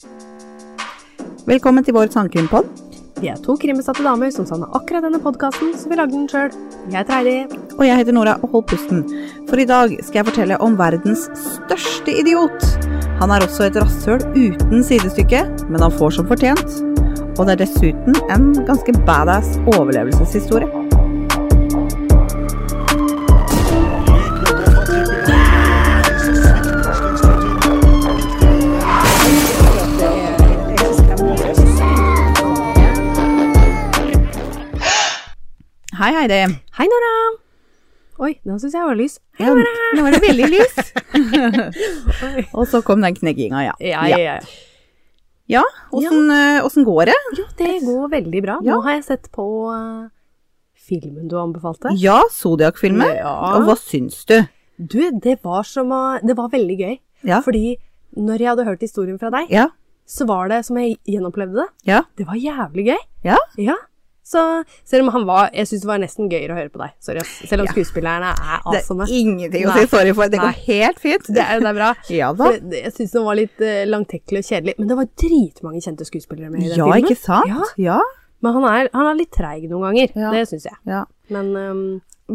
Velkommen til vår sangkrimpod. Vi er to krimbesatte damer som savner akkurat denne podkasten, så vi lagde den sjøl. Jeg heter Heidi. Og jeg heter Nora, og hold pusten. For i dag skal jeg fortelle om verdens største idiot. Han er også et rasshøl uten sidestykke, men han får som fortjent. Og det er dessuten en ganske badass overlevelseshistorie. Hei, Heidi. Hei, Nora. Oi, nå syns jeg var lys. Hei, Ja, Nora. nå var det veldig lys. Og så kom den knegginga, ja. Ja, ja, ja. Ja, åssen ja. åssen går det? Jo, det går veldig bra. Nå har jeg sett på eh, filmen du anbefalte. Ja, Zodiac-filmen. Ja. Og hva syns du? Du, det var som å Det var veldig gøy. Ja. Fordi når jeg hadde hørt historien fra deg, Ja. så var det som jeg gjenopplevde det. Ja. Det var jævlig gøy. Ja. Ja. Så selv om han var Jeg syns det var nesten gøyere å høre på deg. Sorry. Selv om Ja. skuespillerne er Det er ingenting å si sorry for. Det går Nei. helt fint. Det er, det er bra. Ja da. For jeg syns den var litt uh, langtekkelig og kjedelig. Men det var dritmange kjente skuespillere med i den Ja, filmen. ikke sant? Ja, Ja. men han er, han er litt treig noen ganger. Det syns jeg. ja. Men um,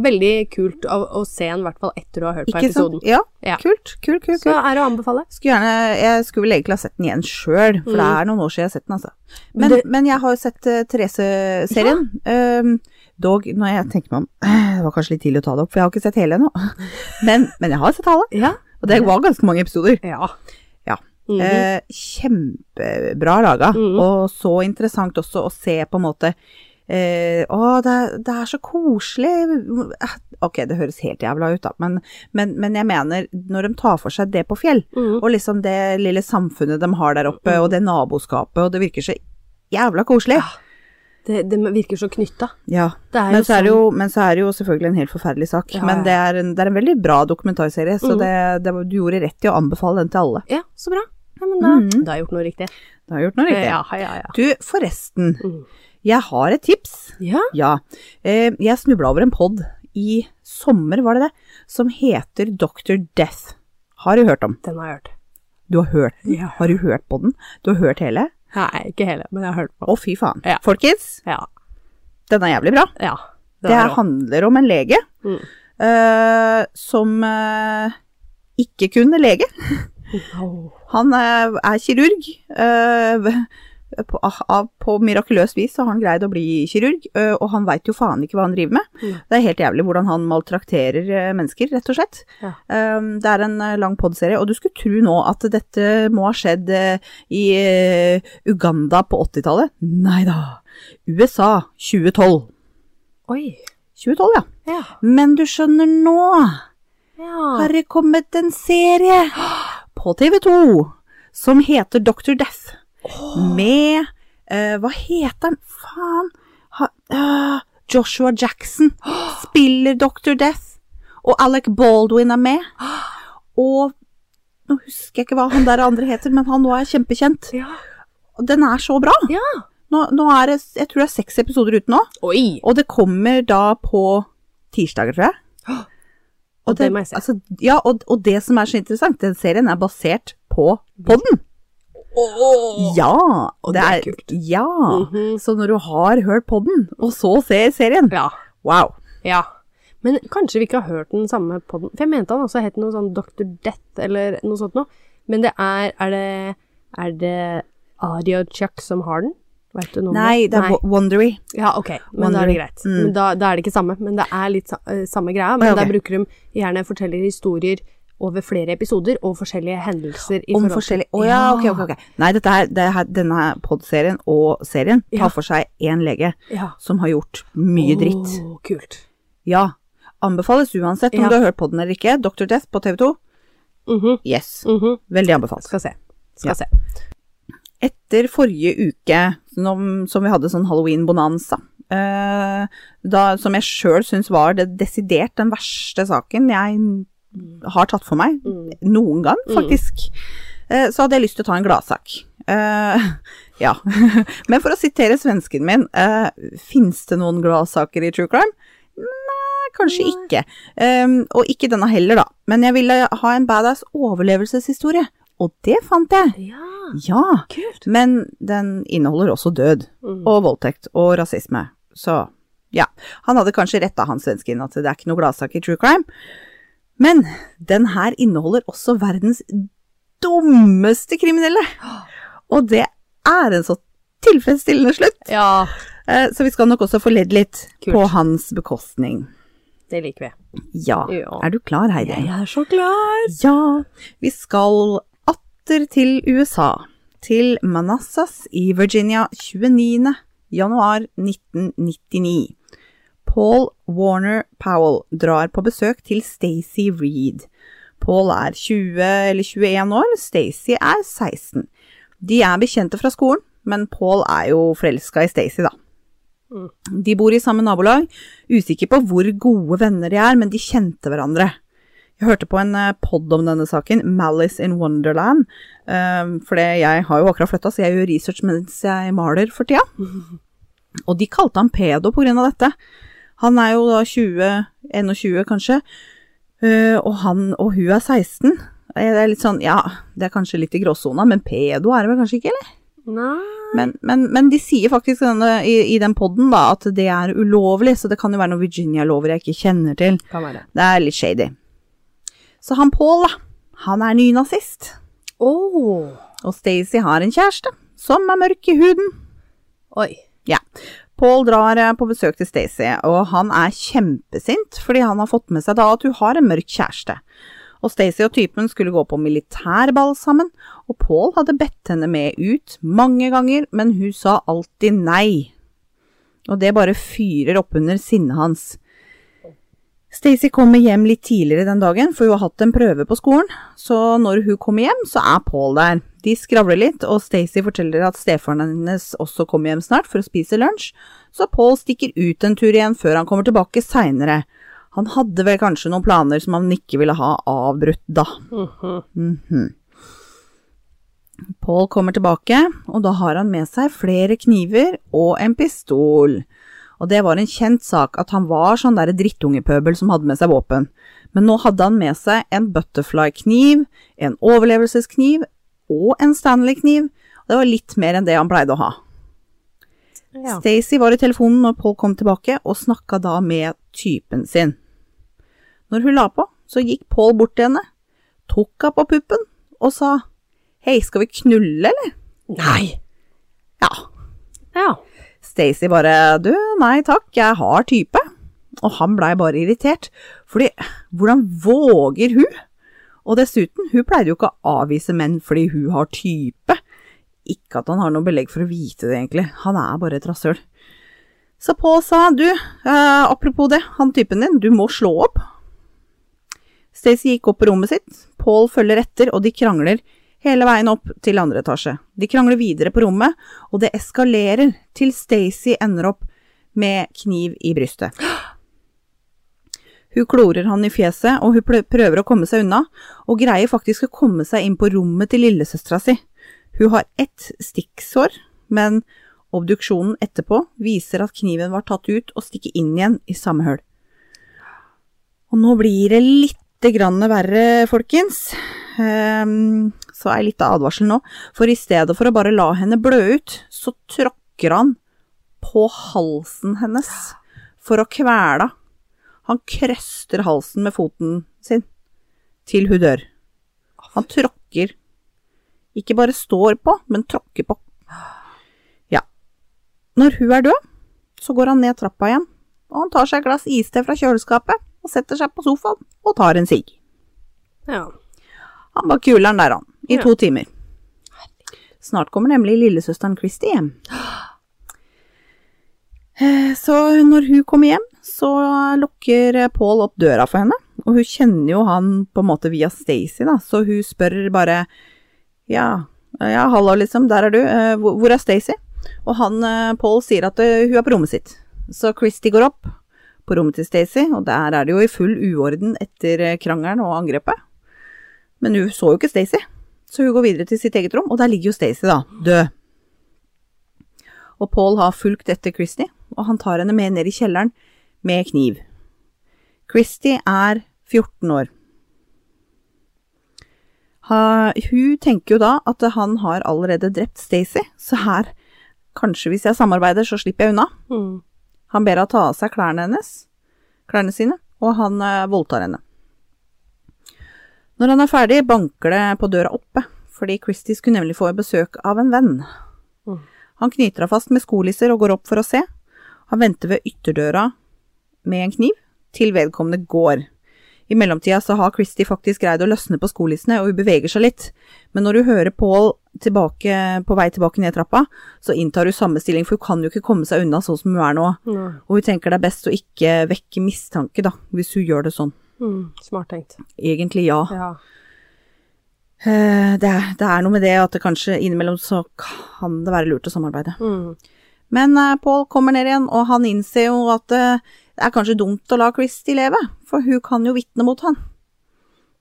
veldig kult å, å se den, i hvert fall etter du har hørt på Ikke sant? episoden. Ja. Ja. Kult, kult, kult. Så er det å anbefale. Skulle gjerne, jeg skulle vel egentlig ha sett den igjen sjøl, for det er noen år siden jeg har sett den. altså. Men, Mm. Det- men jeg har jo sett uh, Therese-serien. Um, dog, når jeg tenker meg om Det var kanskje litt tidlig å ta det opp, for jeg har ikke sett hele ennå. Men, men jeg har sett halve, Ja. og det var ganske mange episoder. ja. Ja. Mhm. Eh, kjempebra laga, Mhm. og så interessant også å se på en måte eh, Å, det, det er så koselig. Ok, det høres helt jævla ut, da, men, men, men jeg mener, når de tar for seg det på fjell, mm. og liksom det lille samfunnet de har der oppe, og det naboskapet, og det virker så jævla koselig. Ja. Det, det virker så knytta. Ja. Men så det sånn- jo, men så er det jo selvfølgelig en helt forferdelig sak. Ja, Men det er, en, det er en veldig bra dokumentarserie, så mm. det, det, du gjorde rett i å anbefale den til alle. Ja, så bra. Ja, men da, Mhm. da har jeg gjort noe riktig. Da har gjort noe riktig. Ja, ja, ja. Du, forresten. Jeg har et tips. Ja. Ja. Eh, jeg snubla over en pod i sommer, var det det, som heter Dr. Death. Har du hørt om? Den har jeg hørt. Du har hørt den? Ja. Har du hørt på den? Du har hørt hele? Nei, ikke hele, men jeg har hørt på. Å, fy faen. Ja. Folkens, Ja. den er jævlig bra. ja. Det, det handler om en lege Mm. eh, som eh, ikke kunne lege. Han eh, er kirurg. eh, på, av, på mirakuløst vis så har han greid å bli kirurg, eh, og han veit jo faen ikke hva han driver med. Mm. Det er helt jævlig hvordan han maltrakterer eh, mennesker, rett og slett. Ja. Um, det er en eh, lang podserie, og du skulle tro nå at dette må ha skjedd i Uganda på 80-tallet. Nei da. USA 2012. Oi. 2012, ja. Ja. Men du skjønner nå ja. har det kommet en serie på TV 2 som heter Dr. Death. Med uh, Hva heter han? Faen. Ha, uh, Joshua Jackson spiller Dr. Death. Og Alec Baldwin er med. Og nå husker jeg ikke hva han der andre heter, men han nå er kjempekjent. Ja. Den er så bra. ja. Nå, nå er det Jeg tror det er seks episoder ute nå. Oi. Og det kommer da på tirsdager, tror jeg. Og det jeg se. Altså, ja, og, og det som er så interessant, den serien er basert på podden. Ja! Og det er kult. Ja. Mhm. Så når du har hørt podden, og så ser serien Ja. Wow. Ja. Men kanskje vi ikke har hørt den samme podden. For jeg mente han også het noe sånn Dr. Death eller noe sånt noe. Men det er Er det, er det Chuck som har den? Vet du noe Nei, det er Wo- Wondery. Ja, ok, men da er det greit. Mm. Men da, da er det ikke samme, men det er litt eh, samme greia. Men okay. der bruker de gjerne forteller historier over flere episoder og forskjellige hendelser. I Om forskjellige Å oh, ja, ok, ok. ok. Nei, her, det her, denne podserien og serien Ja. tar for seg én lege Ja. som har gjort mye dritt. Åh, kult. Ja. Anbefales uansett om Ja. du har hørt podden eller ikke. Dr. Death på TV 2. Mhm, Yes. mhm. Veldig anbefalt. Skal se. Skal Ja. se. Etter forrige uke, som, som vi hadde sånn halloween-bonanza, eh, som jeg sjøl syns var det desidert den verste saken jeg har tatt for meg, Mm. noen gang, faktisk, eh, så hadde jeg lyst til å ta en gladsak. Eh, ja. Men for å sitere svensken min, uh, fins det noen gladsaker i true crime? Nei, kanskje ikke. Um, og ikke denne heller, da. Men jeg ville ha en badass overlevelseshistorie. Og det fant jeg. Ja, Ja. kult. Men den inneholder også død. Mm. Og voldtekt. Og rasisme. Så ja. Han hadde kanskje retta han svensken at det er ikke noe gladsak i true crime. Men den her inneholder også verdens dummeste kriminelle. Og det er en så tilfredsstillende slutt. Ja, Eh, Så vi skal nok også få ledd litt Kult. på hans bekostning. det liker vi. Ja. Ja. Er du klar, Heidi? Jeg er så klar. Ja. Vi skal atter til USA. Til Manassas i Virginia 29. januar 1999. Paul Warner Powell drar på besøk til Stacey Reed. Paul er 20 eller 21 år, Stacey er 16. De er bekjente fra skolen, men Paul er jo forelska i Stacey, da. De bor i samme nabolag. Usikker på hvor gode venner de er, men de kjente hverandre. Jeg hørte på en eh, pod om denne saken, Malice in Wonderland. Um, for jeg har jo akkurat flytta, så jeg gjør research mens jeg maler for tida. Og de kalte han pedo på grunn av dette. Han er jo da 20, 21 kanskje, eh, og han og hun er 16. Eh, Det er litt sånn, ja, det er kanskje litt i gråsona, men pedo er det vel kanskje ikke, eller? Men, men, men de sier faktisk denne, i, i den podden da, at det er ulovlig, så det kan jo være noen Virginia-lover jeg ikke kjenner til. Kan være. Det er litt shady. Så han Paul, da, han er nynazist. Oh. Og Stacey har en kjæreste som er mørk i huden. Oi. Ja. Paul drar eh, på besøk til Stacey, og han er kjempesint fordi han har fått med seg da at hun har en mørk kjæreste. Og Stacey og typen skulle gå på militærball sammen, og Paul hadde bedt henne med ut mange ganger, men hun sa alltid nei. Og det bare fyrer opp under sinnet hans. Stacey kommer hjem litt tidligere den dagen, for hun har hatt en prøve på skolen, så når hun kommer hjem, så er Paul der. De skravler litt, og Stacey forteller at stefaren hennes også kommer hjem snart for å spise lunsj, så Paul stikker ut en tur igjen før han kommer tilbake seinere. Han hadde vel kanskje noen planer som han ikke ville ha avbrutt da. Mhm. Paul kommer tilbake, og da har han med seg flere kniver og en pistol. Og det var en kjent sak at han var sånn der drittungepøbel som hadde med seg våpen. Men nå hadde han med seg en butterfly-kniv, en overlevelseskniv og en Stanley-kniv. Det var litt mer enn det han pleide å ha. Ja. Stacey var i telefonen når Paul kom tilbake, og snakka da med typen sin. Når hun la på, så gikk Paul bort til henne, tok henne på puppen og sa Hei, skal vi knulle, eller? Nei. Ja. Ja. Stacey bare Du, nei takk, jeg har type. Og han blei bare irritert, fordi hvordan våger hun? Og dessuten, hun pleide jo ikke å avvise menn fordi hun har type. Ikke at han har noe belegg for å vite det, egentlig. Han er bare et rasshøl. Så Paul sa, du, eh, apropos det, han typen din, du må slå opp. Stacey gikk opp på rommet sitt, Paul følger etter, og de krangler hele veien opp til andre etasje. De krangler videre på rommet, og det eskalerer til Stacey ender opp med kniv i brystet. Hun klorer han i fjeset, og hun prøver å komme seg unna, og greier faktisk å komme seg inn på rommet til lillesøstera si. Hun har ett stikksår, men obduksjonen etterpå viser at kniven var tatt ut og stikket inn igjen i samme høl. Og nå blir det litt grann verre, folkens. Ehm, så er litt av advarsel nå, for i stedet for å bare la henne blø ut, så tråkker han på halsen hennes for å kvele. Han krøster halsen med foten sin til hun dør. Han tråkker. Ikke bare står på, men tråkker på. Ja. Når hun er død, så går han ned trappa igjen, og han tar seg et glass iste fra kjøleskapet og setter seg på sofaen og tar en sigg. Ja. Han bare kuler den der, han, i Ja. to timer. Snart kommer nemlig lillesøsteren Christy hjem. Eh, Så når hun kommer hjem, så lukker Paul opp døra for henne. Og hun kjenner jo han på en måte via Stacey, da, så hun spør bare Ja, ja, hallo, liksom, der er du. Eh, Hvor er Stacey? Og han, eh, Paul, sier at hun er på rommet sitt. Så Christy går opp på rommet til Stacey, og der er det jo i full uorden etter krangelen og angrepet. Men hun så jo ikke Stacey, så hun går videre til sitt eget rom, og der ligger jo Stacey, da, død. Og Paul har fulgt etter Christy, og han tar henne med ned i kjelleren med kniv. Christy er 14 år. Ha, hun tenker jo da at han har allerede drept Stacey, så her, kanskje hvis jeg samarbeider, så slipper jeg unna. Mm. Han ber henne ta av seg klærne hennes, klærne sine, og han eh, voldtar henne. Når han er ferdig, banker det på døra oppe, fordi Christie skulle nemlig få besøk av en venn. Mm. Han knyter henne fast med skolisser og går opp for å se. Han venter ved ytterdøra med en kniv, til vedkommende går. I mellomtida så har Christie faktisk greid å løsne på skolissene, og hun beveger seg litt. Men når hun hører Paul tilbake, på vei tilbake ned trappa, så inntar hun samme stilling, for hun kan jo ikke komme seg unna sånn som hun er nå. Nei. Og hun tenker det er best å ikke vekke mistanke, da, hvis hun gjør det sånn. Mm. Smart tenkt. Egentlig ja. Ja. Eh, Det er, det er noe med det at det kanskje innimellom så kan det være lurt å samarbeide. Mm. Men eh, Paul kommer ned igjen, og han innser jo at eh, det er kanskje dumt å la Christy leve, for hun kan jo vitne mot han.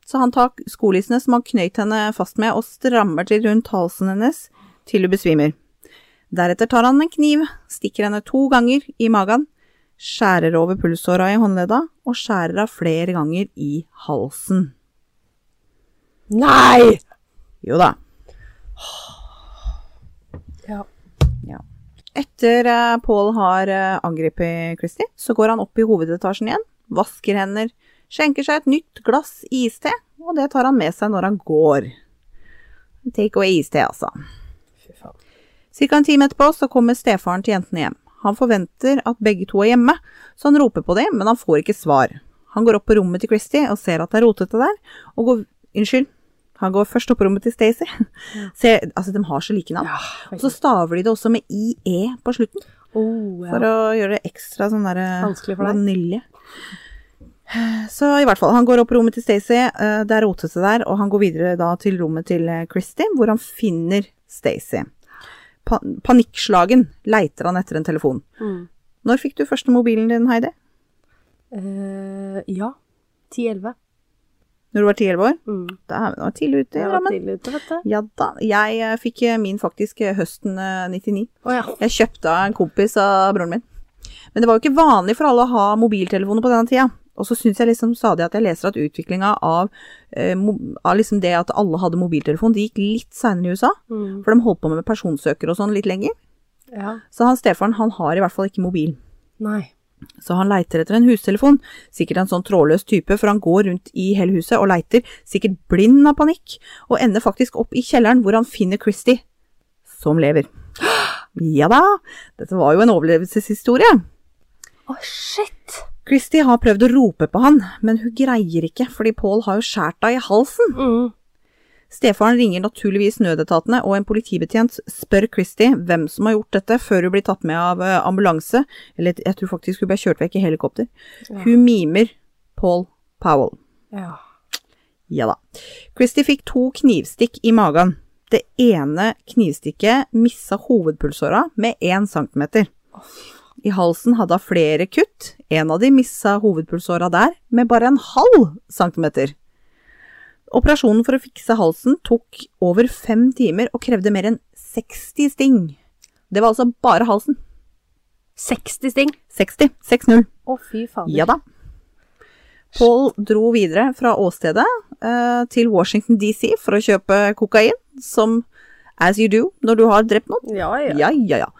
Så han tar skolissene som han knøyt henne fast med, og strammer til rundt halsen hennes til hun besvimer. Deretter tar han en kniv, stikker henne to ganger i magen, skjærer over pulsåra i håndledda og skjærer av flere ganger i halsen. Nei! Jo da. Ja. Etter eh, Paul har eh, angrepet Christie, så går han opp i hovedetasjen igjen, vasker hender, skjenker seg et nytt glass iste, og det tar han med seg når han går. Take away iste, altså. Cirka en time etterpå så kommer stefaren til jentene hjem. Han forventer at begge to er hjemme, så han roper på dem, men han får ikke svar. Han går opp på rommet til Christie og ser at det er rotete der, og går Unnskyld. Han går først opp på rommet til Stacey. Se, altså, de har så like navn. Og så staver de det også med IE på slutten. oh, ja. For å gjøre det ekstra sånn derre deg. vanilje. Så i hvert fall, han går opp på rommet til Stacey, eh, det er rotete der, og han går videre da til rommet til Christie, hvor han finner Stacey. Pa panikkslagen leiter han etter en telefon. Mm. Når fikk du første mobilen din, Heidi? Uh, ja. 10-11. Når du var 10-11 år? Mm. er vi var tidlig ute i rammen Drammen. tidlig ute, vet du. Ja da. Jeg eh, fikk eh, min faktisk høsten eh, 99. Oh, ja. Jeg kjøpte av en kompis av broren min. Men det var jo ikke vanlig for alle å ha mobiltelefoner på denne tida. Og så syns jeg liksom stadig at jeg leser at utviklinga av, eh, av liksom det at alle hadde mobiltelefon, det gikk litt seinere i USA. Mm. For de holdt på med personsøker og sånn litt lenger. ja. Så han stefaren, han har i hvert fall ikke mobil. Nei. Så han leiter etter en hustelefon, sikkert en sånn trådløs type, for han går rundt i hele huset og leiter, sikkert blind av panikk, og ender faktisk opp i kjelleren hvor han finner Christy, som lever. Ja da, dette var jo en overlevelseshistorie. Å, shit! Christy har prøvd å rope på han, men hun greier ikke, fordi Paul har jo skåret henne i halsen. Mm. Stefaren ringer naturligvis nødetatene, og en politibetjent spør Christie hvem som har gjort dette, før hun blir tatt med av eh, ambulanse, eller jeg tror faktisk hun ble kjørt vekk i helikopter. Ja. Hun mimer Paul Powell. Ja. Ja da. Christie fikk to knivstikk i magen. Det ene knivstikket missa hovedpulsåra med én centimeter. I halsen hadde hun flere kutt. En av de missa hovedpulsåra der med bare en halv centimeter. Operasjonen for å fikse halsen tok over fem timer og krevde mer enn 60 sting. Det var altså bare halsen. 60 sting. 60. 6-0. Å, fy fader. Ja da. Paul dro videre fra åstedet eh, til Washington DC for å kjøpe kokain, som as you do når du har drept noen. Ja, ja. Ja, ja, ja.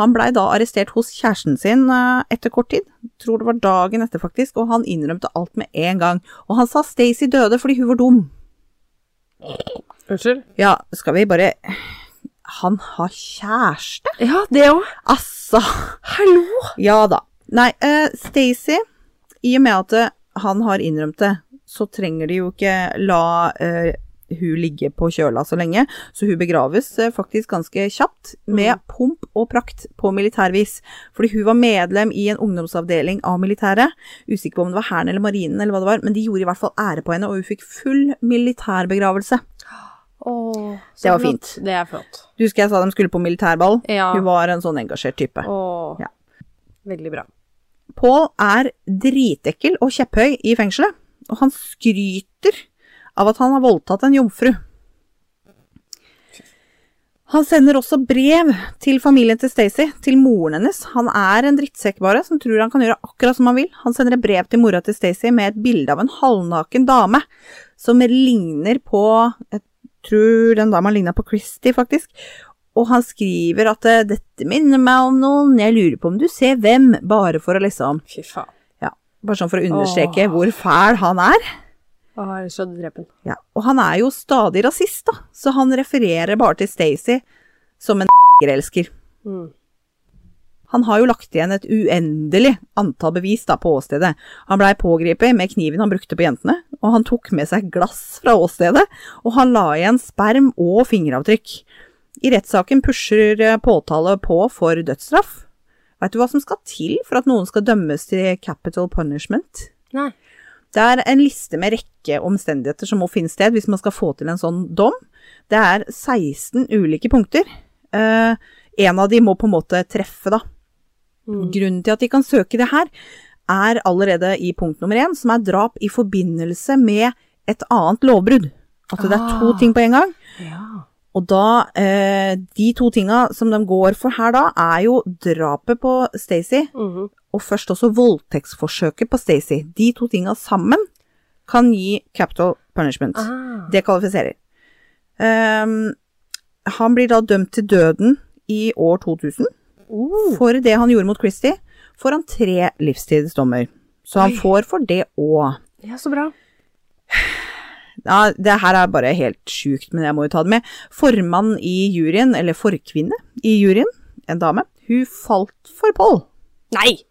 Han blei da arrestert hos kjæresten sin eh, etter kort tid. Tror det var dagen etter, faktisk, og han innrømte alt med en gang. Og han sa Stacey døde fordi hun var dum. Unnskyld? Ja, skal vi bare Han har kjæreste? Ja, det òg. Altså. Hallo! Ja da. Nei, uh, Stacey, i og med at eh, han har innrømt det, så trenger de jo ikke la eh, hun ligge på kjøla så lenge, så hun begraves eh, faktisk ganske kjapt, med Mm. pomp og prakt på militærvis. Fordi hun var medlem i en ungdomsavdeling av militæret. Usikker på om det var hæren eller marinen eller hva det var, men de gjorde i hvert fall ære på henne, og hun fikk full militærbegravelse. Åh, så Det var flott. fint. Det er flott. Du husker jeg sa de skulle på militærball? Ja. Hun var en sånn engasjert type. Åh. Ja. Veldig bra. Paul er dritekkel og kjepphøy i fengselet, og han skryter av at han har voldtatt en jomfru. Han sender også brev til familien til Stacey, til moren hennes. Han er en drittsekk bare, som tror han kan gjøre akkurat som han vil. Han sender et brev til mora til Stacey med et bilde av en halvnaken dame, som ligner på Jeg tror den dama ligna på Christie, faktisk. Og han skriver at eh, 'dette minner meg om noen, jeg lurer på om du ser hvem', bare for å liksom Fy faen. Ja, bare sånn for å understreke Åh. hvor fæl han er. Jeg har lyst til å drepe den. Ja, og han er jo stadig rasist, da, så han refererer bare til Stacey som en negerelsker. Mm. Han har jo lagt igjen et uendelig antall bevis da på åstedet. Han blei pågrepet med kniven han brukte på jentene, og han tok med seg glass fra åstedet, og han la igjen sperm og fingeravtrykk. I rettssaken pusher påtale på for dødsstraff. Vet du hva som skal til for at noen skal dømmes til capital punishment? Nei. Det er en liste med rekke omstendigheter som må finne sted hvis man skal få til en sånn dom. Det er 16 ulike punkter. Eh, en av de må på en måte treffe, da. Mm. Grunnen til at de kan søke det her, er allerede i punkt nummer én, som er drap i forbindelse med et annet lovbrudd. At det er to Ah. ting på en gang. Ja. Og da, eh, de to tinga som de går for her da, er jo drapet på Stacey, Mhm. Og først også voldtektsforsøket på Stacey. De to tinga sammen kan gi capital punishment. Ah. Det kvalifiserer. Um, han blir da dømt til døden i år 2000. uh. For det han gjorde mot Christie, får han tre livstidsdommer. Så han Oi. får for det òg. Ja, så bra. Ja, det her er bare helt sjukt, men jeg må jo ta det med. Formann i juryen, eller forkvinne i juryen, en dame, hun falt for Paul. Nei!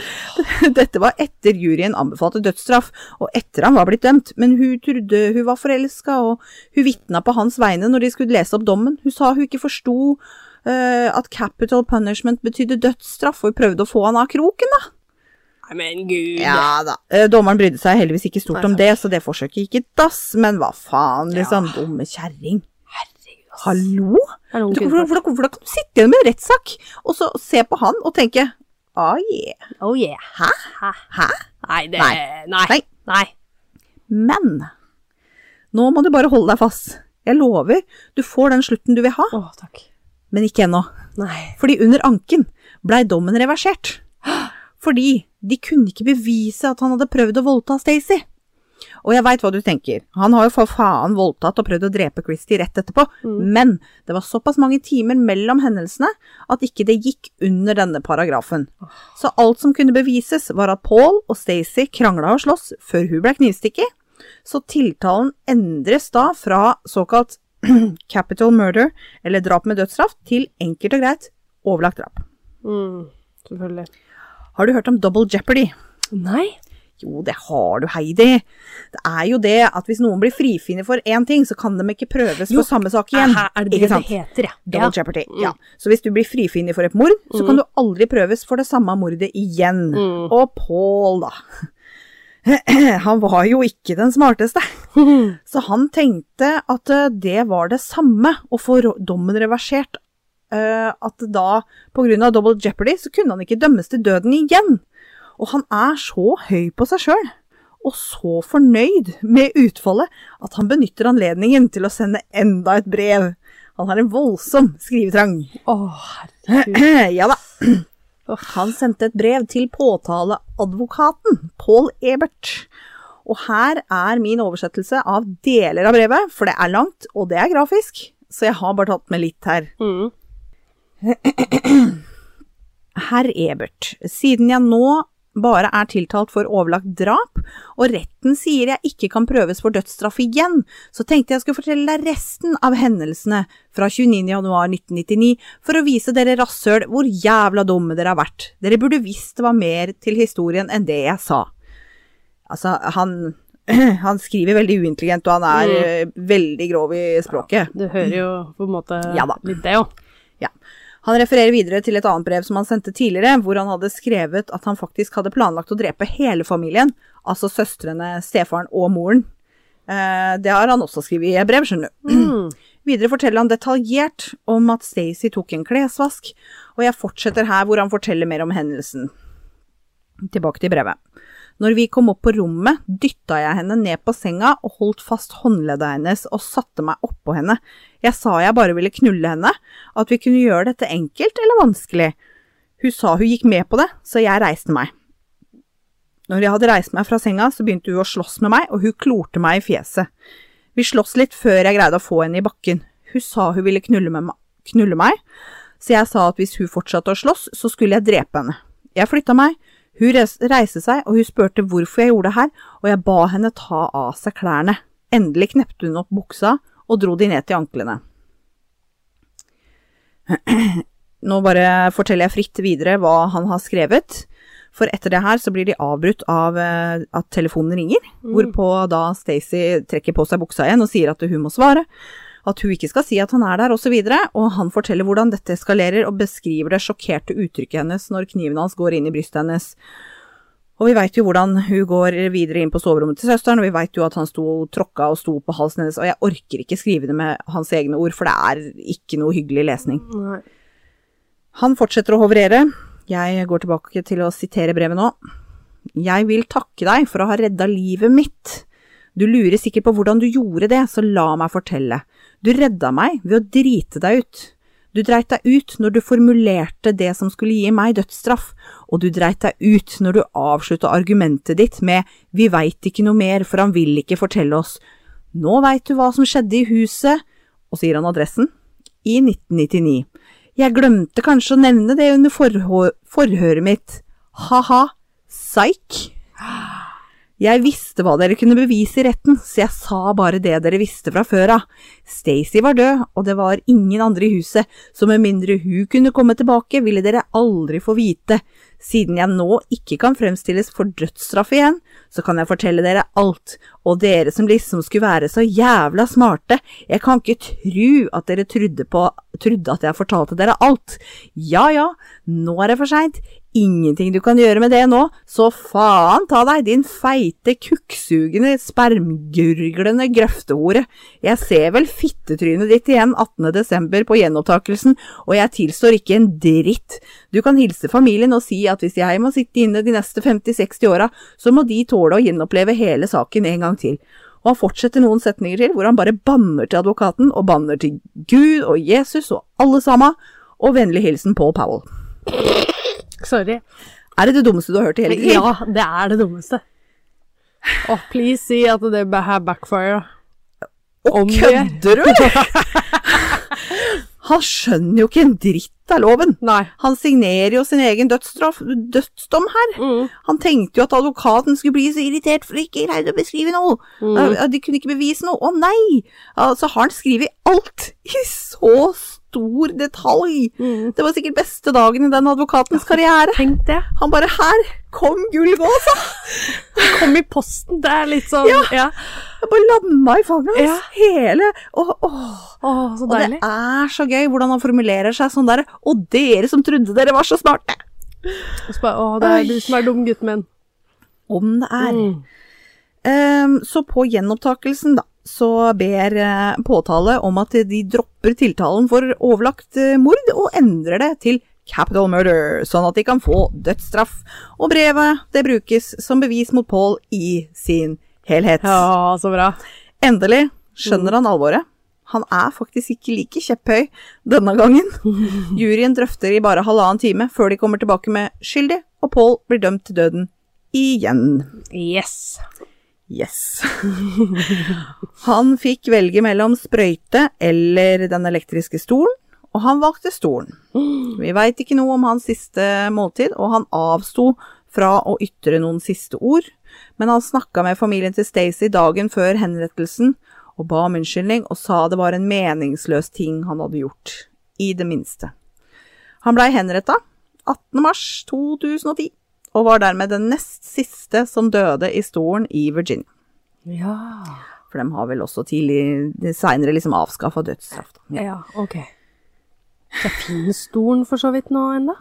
Dette var etter juryen anbefalte dødsstraff, og etter han var blitt dømt, men hun trodde hun var forelska, og hun vitna på hans vegne når de skulle lese opp dommen. Hun sa hun ikke forsto uh, at capital punishment betydde dødsstraff, og hun prøvde å få han av kroken, da. Nei, men gud. Ja da. Eh, Dommeren brydde seg heldigvis ikke stort Nei, om det, så det forsøket gikk i dass, men hva faen, liksom. Ja. Dumme kjerring. Hallo? Det Du, hvordan, hvordan, hvordan kan du sitte igjen med en rettssak, og så se på han og tenke ah yeah. Oh yeah. Hæ? Hæ? Hæ? Nei, det Nei. Nei. Nei. Nei. Men nå må du bare holde deg fast. Jeg lover, du får den slutten du vil ha, Oh, takk. men ikke ennå. Nei. Fordi under anken blei dommen reversert. Fordi de kunne ikke bevise at han hadde prøvd å voldta Stacey. Og jeg veit hva du tenker, han har jo for faen voldtatt og prøvd å drepe Christie rett etterpå, men det var såpass mange timer mellom hendelsene at ikke det gikk under denne paragrafen. Så alt som kunne bevises var at Paul og Stacey krangla og sloss før hun ble knivstikket, så tiltalen endres da fra såkalt capital murder, eller drap med dødsstraff, til enkelt og greit overlagt drap. Mm, selvfølgelig. Har du hørt om double jeopardy? Nei. Jo, det har du, Heidi. Det er jo det at hvis noen blir frifunnet for én ting, så kan de ikke prøves Jo, for samme sak igjen. Her er det det ikke det sant? heter, ja? Double ja. jeopardy. Mm. Ja. Så hvis du blir frifunnet for et mord, så kan du aldri prøves for det samme mordet igjen. Mm. Og Paul, da. Han var jo ikke den smarteste. Så han tenkte at eh, det var det samme å få dommen reversert. eh, At da, på grunn av double jeopardy, så kunne han ikke dømmes til døden igjen. Og han er så høy på seg sjøl, og så fornøyd med utfallet, at han benytter anledningen til å sende enda et brev. Han har en voldsom skrivetrang. Å, herregud. ja da. Han sendte et brev til påtaleadvokaten, Paul Ebert. Og her er min oversettelse av deler av brevet, for det er langt, og det er grafisk, så jeg har bare tatt med litt her. Mm. Herr Ebert, siden jeg nå bare er tiltalt for overlagt drap, og retten sier jeg ikke kan prøves for dødsstraff igjen, så tenkte jeg skulle fortelle deg resten av hendelsene fra 29.1.1999 for å vise dere rasshøl hvor jævla dumme dere har vært. Dere burde visst det var mer til historien enn det jeg sa. Altså, han, han skriver veldig uintelligent, og han er mm. veldig grov i språket. Du hører jo på en måte Ja litt det, jo. Han refererer videre til et annet brev som han sendte tidligere, hvor han hadde skrevet at han faktisk hadde planlagt å drepe hele familien, altså søstrene, stefaren og moren. Eh, det har han også skrevet i et brev, skjønner du. Mm. Videre forteller han detaljert om at Stacey tok en klesvask, og jeg fortsetter her hvor han forteller mer om hendelsen. Tilbake til brevet. Når vi kom opp på rommet, dytta jeg henne ned på senga og holdt fast håndleddet hennes og satte meg oppå henne. Jeg sa jeg bare ville knulle henne, at vi kunne gjøre dette enkelt eller vanskelig. Hun sa hun gikk med på det, så jeg reiste meg. Når jeg hadde reist meg fra senga, så begynte hun å slåss med meg, og hun klorte meg i fjeset. Vi sloss litt før jeg greide å få henne i bakken. Hun sa hun ville knulle, ma- knulle meg, så jeg sa at hvis hun fortsatte å slåss, så skulle jeg drepe henne. Jeg flytta meg, hun reiste seg, og hun spurte hvorfor jeg gjorde det her, og jeg ba henne ta av seg klærne. Endelig knepte hun opp buksa og dro de ned til anklene. Nå bare forteller jeg fritt videre hva han har skrevet. For etter det her så blir de avbrutt av eh, at telefonen ringer, hvorpå da Stacey trekker på seg buksa igjen og sier at hun må svare, at hun ikke skal si at han er der, osv., og, så og han forteller hvordan dette eskalerer og beskriver det sjokkerte uttrykket hennes når kniven hans går inn i brystet hennes. Og vi veit jo hvordan hun går videre inn på soverommet til søsteren, og vi veit jo at han sto og tråkka og sto på halsen hennes, og jeg orker ikke skrive det med hans egne ord, for det er ikke noe hyggelig lesning. Nei. Han fortsetter å hoverere. Jeg går tilbake til å sitere brevet nå. Jeg vil takke deg for å ha redda livet mitt. Du lurer sikkert på hvordan du gjorde det, så la meg fortelle. Du redda meg ved å drite deg ut. Du dreit deg ut når du formulerte det som skulle gi meg dødsstraff, og du dreit deg ut når du avslutta argumentet ditt med vi veit ikke noe mer, for han vil ikke fortelle oss. Nå veit du hva som skjedde i huset, og gir han adressen, i 1999. Jeg glemte kanskje å nevne det under forhøret mitt. Ha-ha, psyk. Jeg visste hva dere kunne bevise i retten, så jeg sa bare det dere visste fra før av. Stacy var død, og det var ingen andre i huset, så med mindre hun kunne komme tilbake, ville dere aldri få vite. Siden jeg nå ikke kan fremstilles for dødsstraff igjen, så kan jeg fortelle dere alt, og dere som liksom skulle være så jævla smarte, jeg kan ikke tru at dere trodde på trodde at jeg fortalte dere alt. Ja ja, nå er det for seint. Ingenting du kan gjøre med det nå, så faen ta deg, din feite, kukksugende, spermgurglende grøftehore. Jeg ser vel fittetrynet ditt igjen 18. desember på gjenopptakelsen, og jeg tilstår ikke en dritt. Du kan hilse familien og si at hvis jeg må sitte inne de neste 50-60 åra, så må de tåle å gjenoppleve hele saken en gang til. Og han fortsetter noen setninger til hvor han bare banner til advokaten, og banner til Gud og Jesus og alle sammen, og vennlig hilsen Paul Powell. Sorry. Er det det dummeste du har hørt i hele ditt liv? Ja, det er det dummeste. Oh, please si at det her backfire. om. Kødder du? Han skjønner jo ikke en dritt av loven. Nei. Han signerer jo sin egen dødsstraff, dødsdom her. Mm. Han tenkte jo at advokaten skulle bli så irritert for ikke greide å beskrive noe. Mm. De kunne ikke bevise noe. Å nei! Så Så har han skrevet alt i så stor detalj. Mm. Det var sikkert beste dagen i den advokatens karriere. Tenk det. Han bare her, kom gullgåsa! Kom i posten. Det er litt sånn Ja. ja. Jeg bare landa i fanget hans. Ja. Hele Åh, åh. Åh, så Og det er så gøy hvordan han formulerer seg sånn der. Og dere som trodde dere var så smarte! Bare, Åh, det er Oi. du som er dum, gutten min. Om det er. Mm. Um, så på gjenopptakelsen, da, så ber eh, påtale om at de dropper tiltalen for overlagt eh, mord, og endrer det til capital murder, sånn at de kan få dødsstraff. Og brevet, det brukes som bevis mot Paul i sin helhet. Ja, så bra. Endelig skjønner han alvoret. Han er faktisk ikke like kjepphøy denne gangen. Juryen drøfter i bare halvannen time før de kommer tilbake med skyldig, og Paul blir dømt til døden igjen. Yes. Yes. Han fikk velge mellom sprøyte eller den elektriske stolen, og han valgte stolen. Vi veit ikke noe om hans siste måltid, og han avsto fra å ytre noen siste ord, men han snakka med familien til Stacey dagen før henrettelsen og ba om unnskyldning og sa det var en meningsløs ting han hadde gjort, i det minste. Han blei henretta 18. mars 2010 og var dermed den nest siste som døde i stolen i Virginia. Ja. For de har vel også tidlig seinere liksom avskaffa dødsstraff. Ja. Ja, ok. Så finnes stolen for så vidt nå ennå?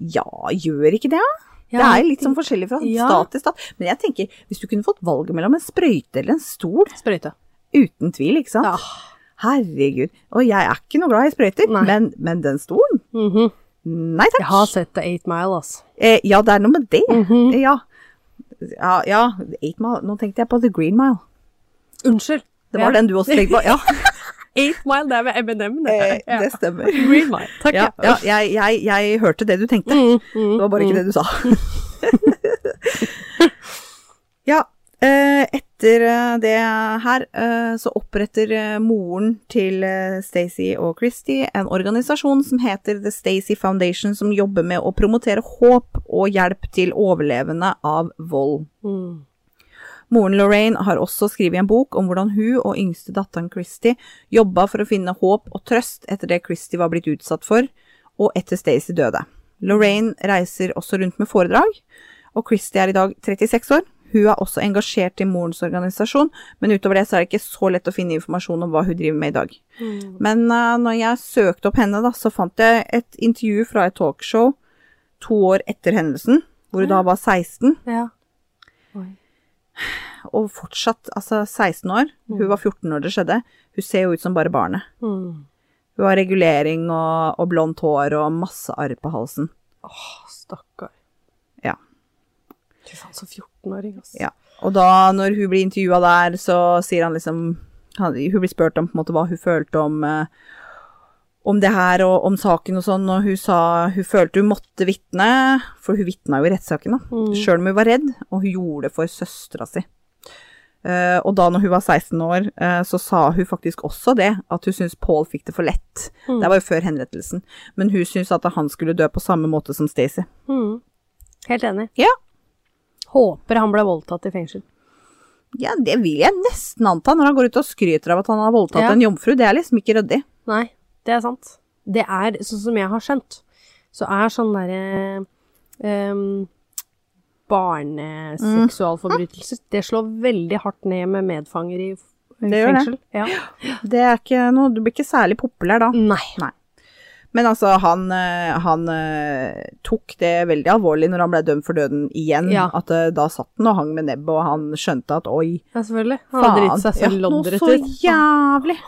Ja, gjør ikke det? Ja, det er litt sånn forskjellig fra Ja. stat til stat. Men jeg tenker, hvis du kunne fått valget mellom en sprøyte eller en stol, Sprøyte. uten tvil, ikke sant? Ja. Herregud. Og jeg er ikke noe glad i sprøyter, men, men den stolen? Mhm. Nei takk. Jeg har sett The Eight Mile, altså. Eh, ja, det er noe med det. Mhm. Ja. Ja, ja, Eight Mile. Nå tenkte jeg på The Green Mile. Unnskyld. Det var Ja. den du også tenkte på. Ja, Eight Mile, det er med Eminem, eh, det. Ja. det stemmer. Green Mile. Takk, Ja, jeg, jeg, jeg hørte det du tenkte. Mm, mm, Det var bare ikke mm. det du sa. ja, eh, etter eh, det her, eh, så oppretter eh, moren til Stacey og Christy en organisasjon som heter The Stacey Foundation, som jobber med å promotere håp og hjelp til overlevende av vold. Mm. Moren Lorraine har også skrevet en bok om hvordan hun og yngste datteren Christy jobba for å finne håp og trøst etter det Christy var blitt utsatt for, og etter Stacey døde. Lorraine reiser også rundt med foredrag, og Christy er i dag 36 år. Hun er også engasjert i morens organisasjon, men utover det så er det ikke så lett å finne informasjon om hva hun driver med i dag. Mm. Men uh, når jeg søkte opp henne, da, så fant jeg et intervju fra et talkshow to år etter hendelsen, hvor hun da var 16, Ja. Oi. og fortsatt, altså 16 år. Hun var 14 når det skjedde. Hun ser jo ut som bare barnet. Mm. Hun har regulering og, og blondt hår og masse arr på halsen. Åh, stakkar. Fy faen, så 14-åring, altså. Ja. Og da, når hun blir intervjua der, så sier han liksom han, Hun blir spurt om på en måte hva hun følte om eh, om det her og om saken og sånn, og hun sa hun følte hun måtte vitne, for hun vitna jo i rettssaken, da. Mm. Sjøl om hun var redd, og hun gjorde det for søstera si. Uh, og da når hun var 16 år, uh, så sa hun faktisk også det, at hun syntes Paul fikk det for lett. Mm. Det var jo før henrettelsen. Men hun syntes at han skulle dø på samme måte som Stacey. Mm. Helt enig. Ja. Håper han ble voldtatt i fengsel. Ja, det vil jeg nesten anta, når han går ut og skryter av at han har voldtatt Ja. en jomfru. Det er liksom ikke ryddig. Nei, det er sant. Det er, sånn som jeg har skjønt, så er sånn derre um, Barneseksualforbrytelser, det slår veldig hardt ned med medfanger i fengsel. Det gjør det. Ja. Det er ikke noe Du blir ikke særlig populær da. Nei. Nei. Men altså, han, eh, han eh, tok det veldig alvorlig når han ble dømt for døden igjen. Ja. At eh, da satt han og hang med nebbet, og han skjønte at oi, Ja, selvfølgelig. Han faen, dritt seg så ja, noe så jævlig.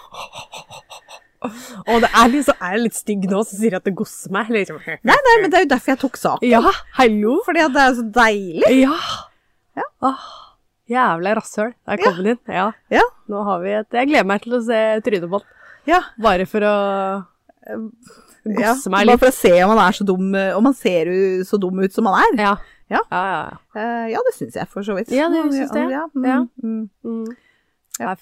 Og det er litt, så er jeg litt stygg nå, så sier at det gosser meg. Liksom. Nei, nei, men det er jo derfor jeg tok saken. Ja, hallo. Fordi at det er så deilig. Ja. Ja. Åh, jævla rasshøl. Der kom den inn. Ja. Ja. Nå har vi et Jeg gleder meg til å se trynet på den. Ja. Bare for å ja. meg litt. Bare for å se om han er så dum, om han ser så dum ut som han er. Ja. Ja. Ja, ja. Eh, ja, det syns jeg for så vidt. Ja, det syns det? Ja. mm, Ja. mm. Mm. Ja.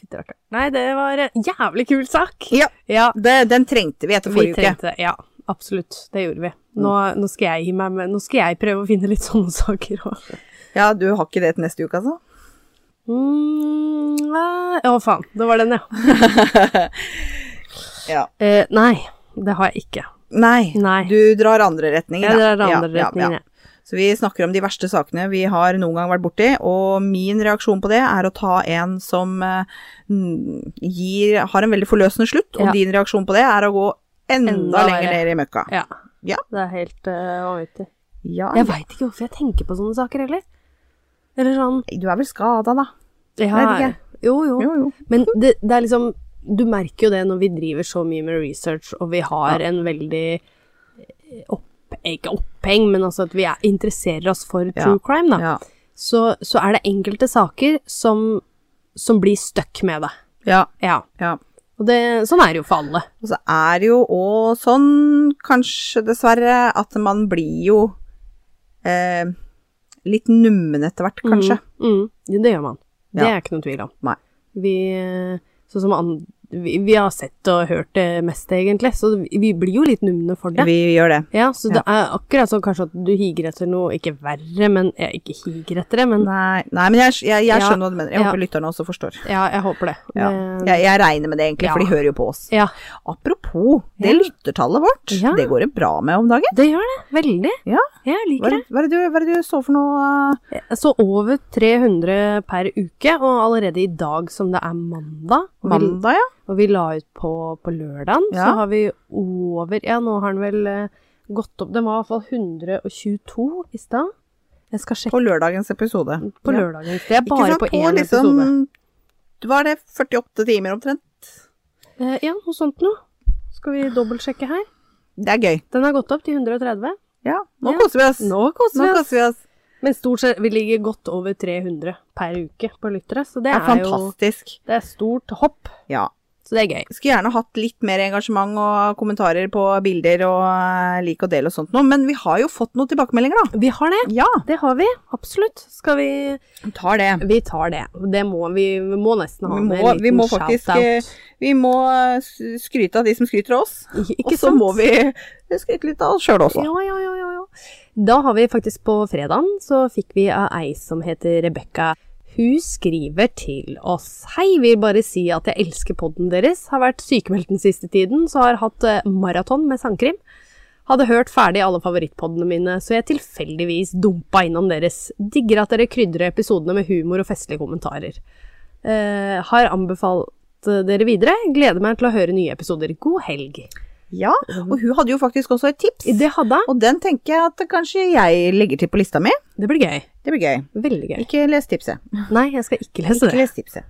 Nei, det var en jævlig kul sak. Ja, Ja, det, den trengte vi etter forrige uke. trengte uke. Ja, absolutt. Det gjorde vi. Nå, nå skal jeg gi meg med Nå skal jeg prøve å finne litt sånne saker òg. Ja, du har ikke det til neste uke, altså? Mm, å, faen. Det var den, ja. Ja. Eh, nei, det har jeg ikke. Nei, Nei. du drar andre retninger. Jeg drar andre Ja, ja, retningen, ja. jeg. Så vi snakker om de verste sakene vi har noen gang vært borti, og min reaksjon på det er å ta en som eh, gir, har en veldig forløsende slutt, og din reaksjon på det er å gå enda, Enda lenger ned i møkka. Ja. Ja. Det er helt uh, vanvittig. Ja, Jeg veit ikke hvorfor jeg tenker på sånne saker heller. Eller sånn du er vel skada, da? ja, Vet ikke. Jo, jo. Jo, jo. Men det, det er liksom Du merker jo det når vi driver så mye med research, og vi har en veldig eh, opp, Ikke oppheng, men altså at vi er, interesserer oss for Ja. true crime, da. Ja. Så, så er det enkelte saker som, som blir stuck med det. ja. Ja. ja. Og det, sånn er det jo for alle. Og så er det jo òg sånn, kanskje dessverre, at man blir jo eh, litt nummen etter hvert, kanskje. Mm, mm, det gjør man. Det Ja. er ikke noen tvil om. Nei. Vi, eh, sånn som vi, vi har sett og hørt det meste, egentlig, så vi, blir jo litt numne for det. Vi gjør det. Ja, så det er akkurat sånn kanskje at du higer etter noe, ikke verre, men jeg, ikke higer etter det, men Nei, nei men jeg, jeg, jeg Ja. skjønner hva du mener. Jeg Ja. håper lytterne også forstår. ja, jeg håper det. Ja. Det- Jeg, regner med det egentlig, for de hører jo på oss. ja, Apropos, det Ja. lyttertallet vårt, Ja. det går det bra med om dagen. det gjør det. Veldig. Ja. Jeg Hva liker er, det. det- hva, er det du, hva er det du så for noe? Jeg så over 300 per uke, og allerede i dag som det er mandag, Mandag, ja? Og vi la ut på, på lørdagen, så har vi over Ja, nå har den vel eh, gått opp Den var i hvert fall 122 i stad. Jeg skal sjekke På lørdagens episode. på Ja. lørdagens. Det er bare sant, på én liksom, episode. Var det 48 timer omtrent? Eh, ja, noe sånt noe. Skal vi dobbeltsjekke her? Det er gøy. Den har gått opp til 130. Ja, nå Ja. koser vi oss. Nå koser Nå vi oss. koser vi oss. Men stort sett, vi ligger godt over 300 per uke på lyttere, så det Det er, er jo fantastisk. Det er stort hopp. Ja. Så det er gøy. Skulle gjerne hatt litt mer engasjement og kommentarer på bilder og eh, lik og del og sånt noe, men vi har jo fått noen tilbakemeldinger, da. Vi har det. Ja, Det har vi. Absolutt. Skal vi vi tar det. Vi tar det. Det må vi, vi må nesten ha Vi må, en vi liten må faktisk shout-out. eh, Vi må eh, skryte av de som skryter av oss. Ikke Og så må vi skryte litt av oss sjøl også. Ja, ja, ja, ja, ja. Da har vi faktisk på fredagen, så fikk vi av ei som heter Rebekka. Hun skriver til oss. Hei, vil bare si at jeg elsker podden deres. Har vært sykemeldt den siste tiden, så har hatt eh, maraton med sangkrim. Hadde hørt ferdig alle favorittpoddene mine, så jeg tilfeldigvis dumpa innom deres. Digger at dere krydrer episodene med humor og festlige kommentarer. Eh, har anbefalt eh, dere videre. Gleder meg til å høre nye episoder. God helg. Ja, og hun hadde jo faktisk også et tips. Det hadde jeg. Og den tenker jeg at kanskje jeg legger til på lista mi. Det blir gøy. Det blir gøy. Veldig gøy. Ikke les tipset. Nei, jeg skal ikke lese Ikke det. les tipset.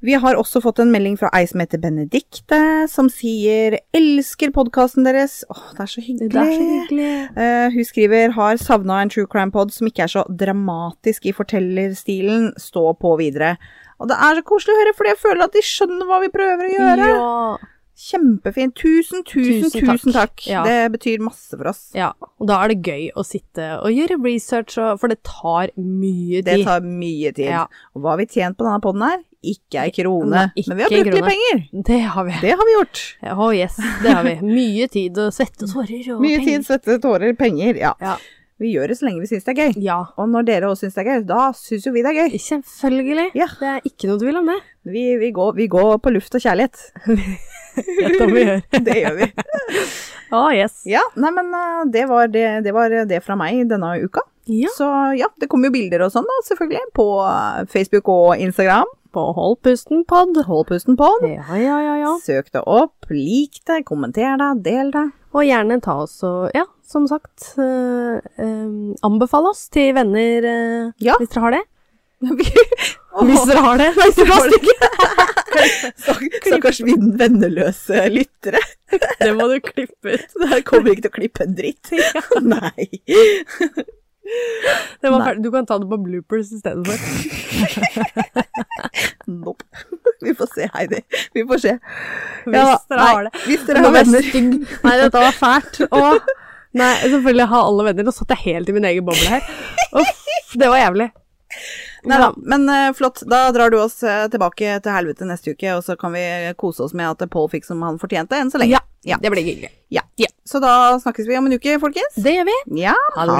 Vi har også fått en melding fra ei som heter Benedikte, som sier 'elsker podkasten deres'. Åh, det er så hyggelig. Det er så hyggelig. Uh, hun skriver 'har savna en true crime-pod som ikke er så dramatisk i fortellerstilen'. Stå på videre. Og det er så koselig å høre, fordi jeg føler at de skjønner hva vi prøver å gjøre. Ja. Kjempefint. Tusen, tusen, Tusen tusen, takk. takk. Ja. Det betyr masse for oss. ja. Og da er det gøy å sitte og gjøre research, og, for det tar mye tid. Det tar mye tid. Ja. Og hva har vi tjent på denne poden her? Ikke ei krone. Ikke Men vi har brukt litt penger. Det har vi. Det har vi gjort. Å yes, det har vi. Mye tid og svette og tårer og Mye penger. tid, svette, tårer, penger. Ja. Ja. Vi gjør det så lenge vi syns det er gøy. ja. Og når dere også syns det er gøy, da syns jo vi det er gøy. Selvfølgelig. Ja. Det er ikke noe du vil om det. Vi, vi, går, vi går på luft og kjærlighet. Vet må vi gjøre. Det gjør vi. Å yes. Ja, nei, men eh, det var det, det var det fra meg denne uka. Ja. Så ja, det kommer jo bilder og sånn da, selvfølgelig, på eh, Facebook og Instagram. På Hold pusten pod. Hold pusten pod. Ja, ja, ja, ja. Søk det opp, lik det, kommenter det, del det. Og gjerne ta oss og, ja, som sagt, øh, øh, anbefale oss til venner øh, Ja. hvis dere har det. Hvis dere har det. Hvis dere har det. stakk- Stakkars venneløse lyttere. Det må du klippe ut. Det her kommer ikke til å klippe en dritt. Nei. Det var Nei. Du kan ta det på bloopers i stedet for. Nope. Vi får se, Heidi. Vi får se. Hvis Ja, dere nei, har det. Hvis dere har venner. stygg. Nei, dette var fælt. Og nei, selvfølgelig har alle venner. Nå satt jeg helt i min egen boble her. Uff, det var jævlig. Nei da, men uh, flott. Da drar du oss eh, tilbake til helvete neste uke, og så kan vi kose oss med at Paul fikk som han fortjente, enn så lenge. Ja, Ja. det blir hyggelig. Ja. Ja. Så da snakkes vi om en uke, folkens. Det gjør vi. Ja, Ha det